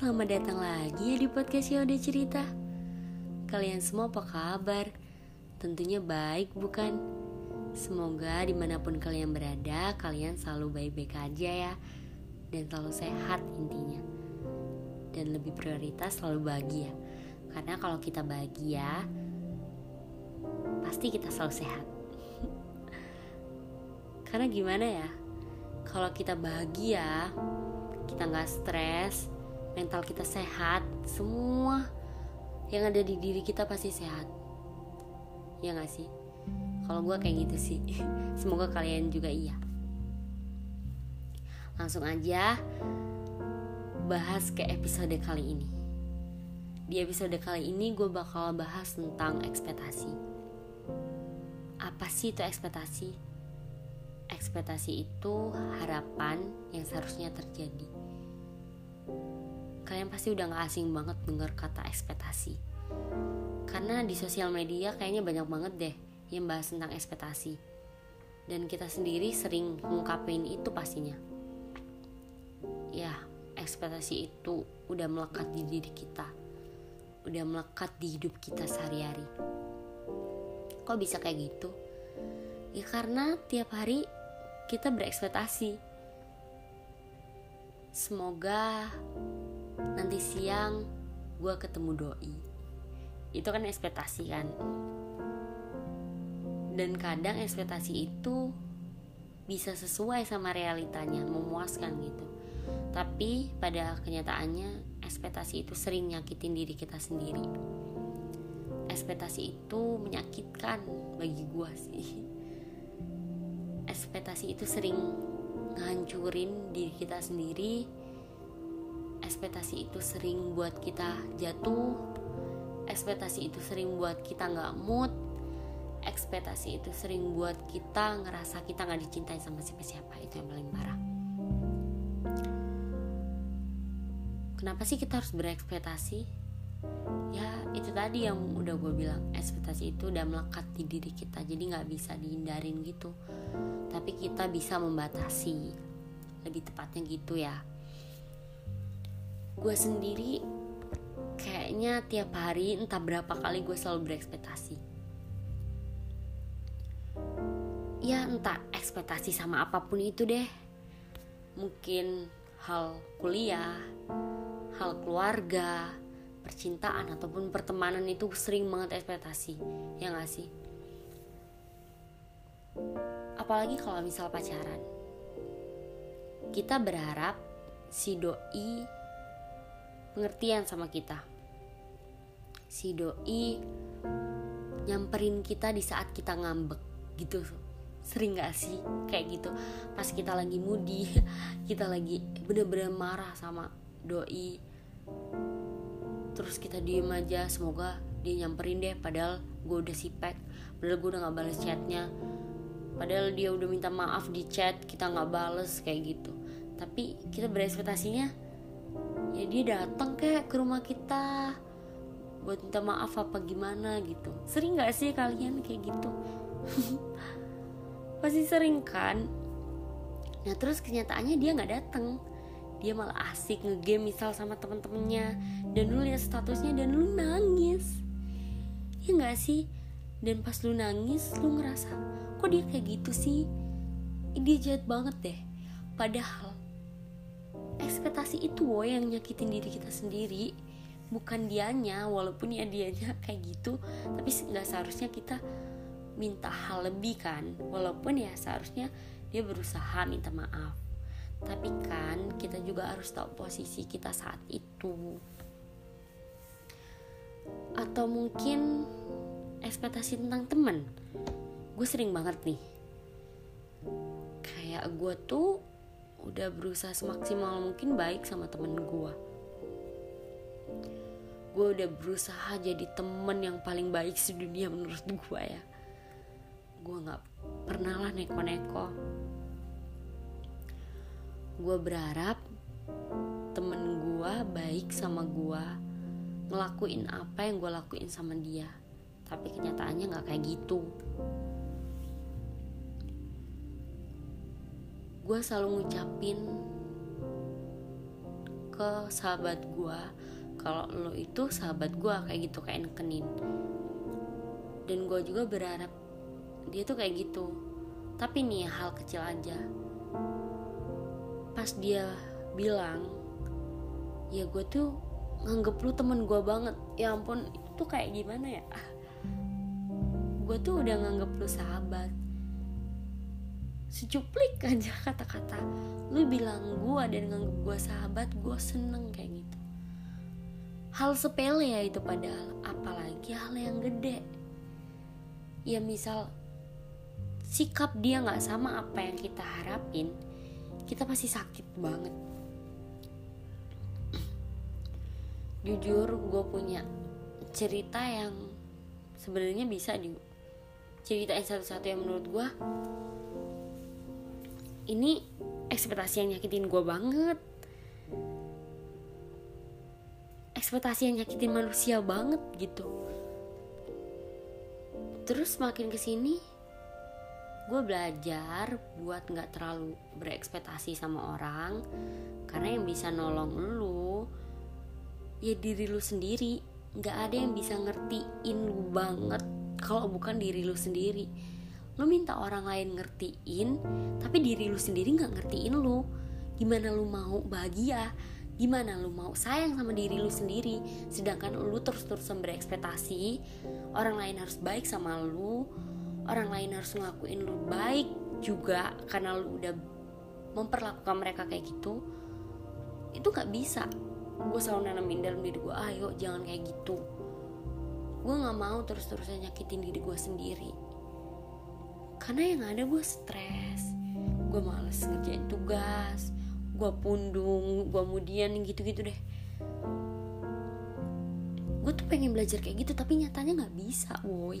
selamat datang lagi ya di podcast Yaudah Cerita Kalian semua apa kabar? Tentunya baik bukan? Semoga di mana pun kalian berada, kalian selalu baik-baik aja ya Dan selalu sehat intinya Dan lebih prioritas selalu bahagia Karena kalau kita bahagia, pasti kita selalu sehat Karena gimana ya? Kalau kita bahagia, kita nggak stres, mental kita sehat, semua yang ada di diri kita pasti sehat. Ya nggak sih? Kalau gue kayak gitu sih. Semoga kalian juga iya. Langsung aja bahas ke episode kali ini. Di episode kali ini gue bakal bahas tentang ekspektasi. Apa sih itu ekspektasi? Ekspektasi itu harapan yang seharusnya terjadi kalian pasti udah gak asing banget denger kata ekspektasi. Karena di sosial media kayaknya banyak banget deh yang bahas tentang ekspektasi. Dan kita sendiri sering ngungkapin itu pastinya. Ya ekspektasi itu udah melekat di diri kita. Udah melekat di hidup kita sehari-hari. Kok bisa kayak gitu? Ya karena tiap hari kita berekspektasi. Semoga nanti siang gue ketemu doi. Itu kan ekspektasi kan? Dan kadang ekspektasi itu bisa sesuai sama realitanya memuaskan gitu. Tapi pada kenyataannya ekspektasi itu sering nyakitin diri kita sendiri. Ekspektasi itu menyakitkan bagi gue sih. Ekspektasi itu sering ngancurin diri kita sendiri ekspektasi itu sering buat kita jatuh ekspektasi itu sering buat kita nggak mood ekspektasi itu sering buat kita ngerasa kita nggak dicintai sama siapa-siapa. Itu yang paling parah. Kenapa sih kita harus berekspektasi? Ya itu tadi yang udah gue bilang ekspektasi itu udah melekat di diri kita jadi nggak bisa dihindarin gitu. Tapi kita bisa membatasi lebih tepatnya gitu ya gue sendiri kayaknya tiap hari entah berapa kali gue selalu berekspektasi. Ya entah ekspektasi sama apa pun itu deh. Mungkin hal kuliah hal keluarga percintaan ataupun pertemanan itu sering banget ekspektasi ya gak sih? Apalagi kalau misal pacaran. Kita berharap si doi pengertian sama kita. Si doi nyamperin kita di saat kita ngambek gitu. Sering gak sih? Kayak gitu. Pas kita lagi moody Kita lagi bener-bener marah sama doi. Terus kita diem aja Semoga dia nyamperin deh. Padahal gue udah sipek. Padahal gue udah gak bales chatnya. Padahal dia udah minta maaf di chat Kita gak bales kayak gitu. Tapi kita berespektasinya ya dia datang kayak ke rumah kita. Buat minta maaf apa gimana gitu. Sering gak sih kalian kayak gitu? Pasti sering kan? Nah terus kenyataannya dia nggak datang. Dia malah asik ngegame misal sama temen-temennya. Dan lu lihat statusnya dan lu nangis. Ya nggak sih? Dan pas lu nangis lu ngerasa kok dia kayak gitu sih? Dia jahat banget deh. Padahal ekspektasi itu wo yang nyakitin diri kita sendiri. Bukan dianya walaupun ya dianya kayak gitu. Tapi nggak seharusnya kita minta hal lebih kan. Walaupun ya seharusnya dia berusaha minta maaf. Tapi kan kita juga harus tahu posisi kita saat itu. Atau mungkin ekspektasi tentang temen gue sering banget nih. Kayak gue tuh udah berusaha semaksimal mungkin baik sama temen gue gue udah berusaha jadi temen yang paling baik sedunia menurut gue ya. Gue nggak pernah lah neko-neko. Gue berharap temen gue baik sama gue ngelakuin apa yang gue lakuin sama dia. Tapi kenyataannya nggak kayak gitu gue selalu ngucapin ke sahabat gue kalau lo itu sahabat gue kayak gitu kayak nekenin. Dan gue juga berharap dia tuh kayak gitu. Tapi nih hal kecil aja. Pas dia bilang ya gue tuh nganggep lu temen gue banget. Ya ampun itu kayak gimana ya? Gue tuh udah nganggep lu sahabat secuplik aja kata-kata. Lu bilang gue dan nganggep gue sahabat gue seneng kayak gitu. Hal sepele ya itu padahal apalagi hal yang gede. Ya misal sikap dia nggak sama apa yang kita harapin kita pasti sakit banget. Jujur gue punya cerita yang sebenarnya bisa di ceritain satu-satu yang menurut gue ini ekspektasi yang nyakitin gue banget. Ekspektasi yang nyakitin manusia banget gitu. Terus makin ke sini gue belajar buat nggak terlalu berekspektasi sama orang. Karena yang bisa nolong lu ya diri lu sendiri. Nggak ada yang bisa ngertiin banget kalau bukan diri lu sendiri lu minta orang lain ngertiin tapi diri lu sendiri nggak ngertiin lu. Gimana lu mau bahagia? Gimana lu mau sayang sama diri lu sendiri? Sedangkan lu terus-terusan berekspektasi orang lain harus baik sama lu. Orang lain harus ngelakuin lu baik juga karena lu udah memperlakukan mereka kayak gitu. Itu nggak bisa. Gue selalu nanamin dalam diri gue ayo jangan kayak gitu. Gue nggak mau terus-terusan nyakitin diri gue sendiri karena yang ada gue stres. Gue males ngerjain tugas. Gue pundung gue kemudian gitu-gitu deh. Gue tuh pengen belajar kayak gitu tapi nyatanya nggak bisa woi.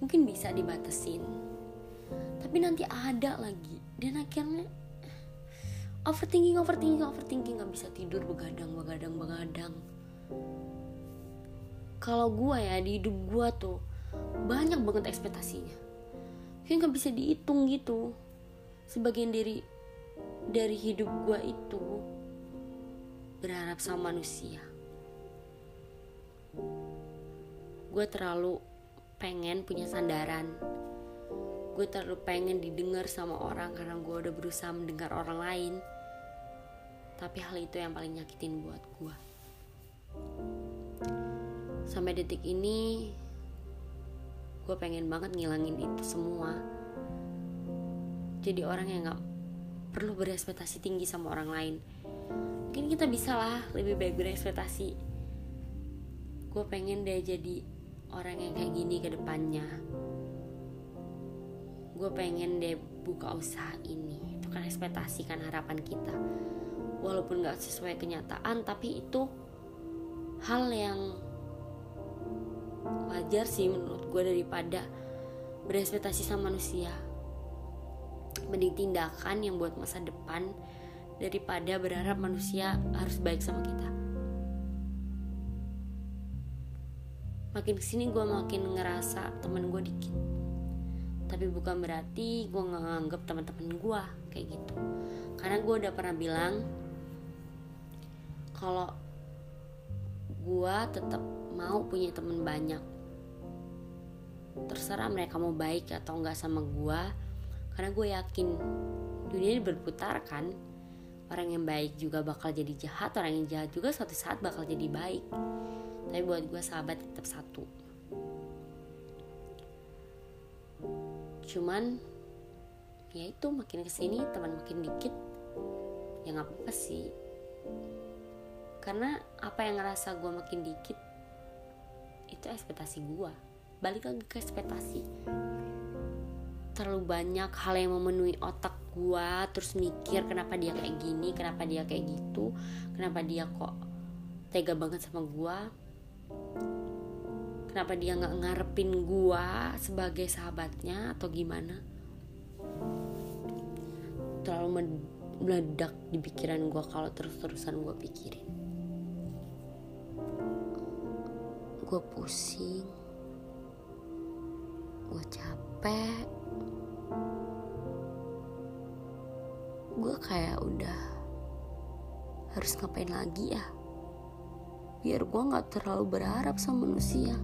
Mungkin bisa dibatasin. Tapi nanti ada lagi. Dan akhirnya overthinking overthinking overthinking. Nggak bisa tidur begadang begadang begadang. Kalau gue ya di hidup gue tuh banyak banget ekspektasinya kayak nggak bisa dihitung gitu. Sebagian dari dari hidup gue itu berharap sama manusia. Gue terlalu pengen punya sandaran. Gue terlalu pengen didengar sama orang karena gue udah berusaha mendengar orang lain. Tapi hal itu yang paling nyakitin buat gue sampai detik ini gue pengen banget ngilangin itu semua. Jadi orang yang gak perlu berespektasi tinggi sama orang lain. Mungkin kita bisa lah lebih baik berespektasi. Gue pengen deh jadi orang yang kayak gini ke depannya. Gue pengen deh buka usaha ini itu kan ekspektasi kan harapan kita. Walaupun gak sesuai kenyataan tapi itu hal yang wajar sih menurut gue daripada berespektasi sama manusia. Mending tindakan yang buat masa depan daripada berharap manusia harus baik sama kita. Makin ke sini gue makin ngerasa temen gue dikit. Tapi bukan berarti gue nggak nganggep teman-teman gue kayak gitu. Karena gue udah pernah bilang kalau gue tetap mau punya temen banyak. Terserah mereka mau baik atau enggak sama gue karena gue yakin dunia ini berputar kan. Orang yang baik juga bakal jadi jahat orang yang jahat juga suatu saat bakal jadi baik. Tapi buat gue sahabat tetap satu. Cuman ya itu makin ke sini teman makin dikit ya nggak apa-apa sih. Karena apa yang ngerasa gue makin dikit itu ekspektasi gue balik lagi ke ekspektasi. Terlalu banyak hal yang memenuhi otak gue terus mikir kenapa dia kayak gini kenapa dia kayak gitu kenapa dia kok tega banget sama gue kenapa dia nggak ngarepin gua sebagai sahabatnya atau gimana. Terlalu meledak di pikiran gua kalau terus-terusan gua pikirin gua pusing. Gua capek. Gua kayak udah harus ngapain lagi ya? Biar gue nggak terlalu berharap sama manusia.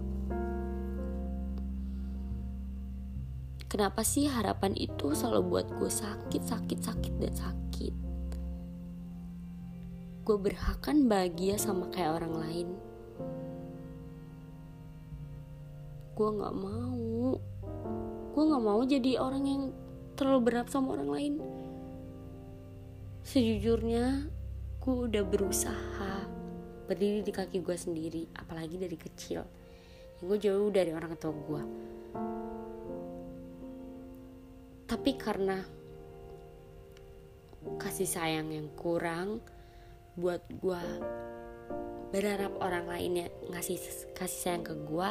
Kenapa sih harapan itu selalu buat gue sakit sakit sakit dan sakit? Gue berhak kan bahagia sama kayak orang lain gue nggak mau. Gue nggak mau jadi orang yang terlalu berat sama orang lain. Sejujurnya gue udah berusaha berdiri di kaki gue sendiri apalagi dari kecil. Ya, gue jauh dari orang tua gue tapi karena kasih sayang yang kurang buat gue berharap orang lainnya ngasih kasih sayang ke gue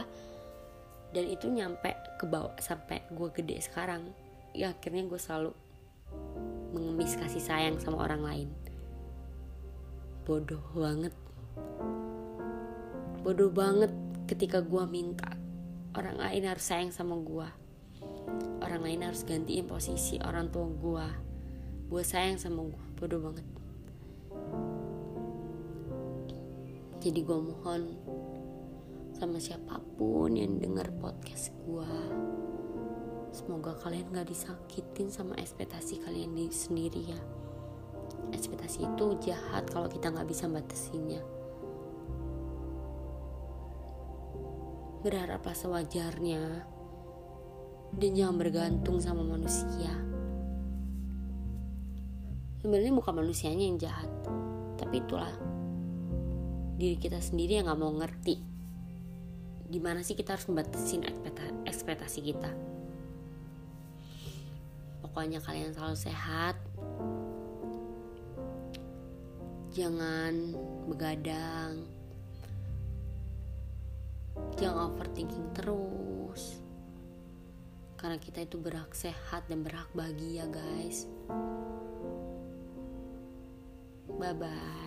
dan itu nyampe ke bawah sampai gue gede sekarang. Ya akhirnya gue selalu mengemis kasih sayang sama orang lain. Bodoh banget. Bodoh banget ketika gue minta orang lain harus sayang sama gue orang lain harus gantiin posisi orang tua gue gue sayang sama gue bodoh banget. Jadi gue mohon sama siapa pun yang dengar podcast gue semoga kalian gak disakitin sama ekspektasi kalian sendiri ya. Ekspektasi itu jahat kalau kita nggak bisa batasinnya berharaplah sewajarnya dan jangan bergantung sama manusia. Sebenarnya bukan manusianya yang jahat tapi itulah diri kita sendiri yang nggak mau ngerti gimana sih kita harus membatasin ekspektasi kita? Pokoknya kalian selalu sehat. Jangan begadang. Jangan overthinking terus. Karena kita itu berhak sehat dan berhak bahagia guys. Bye bye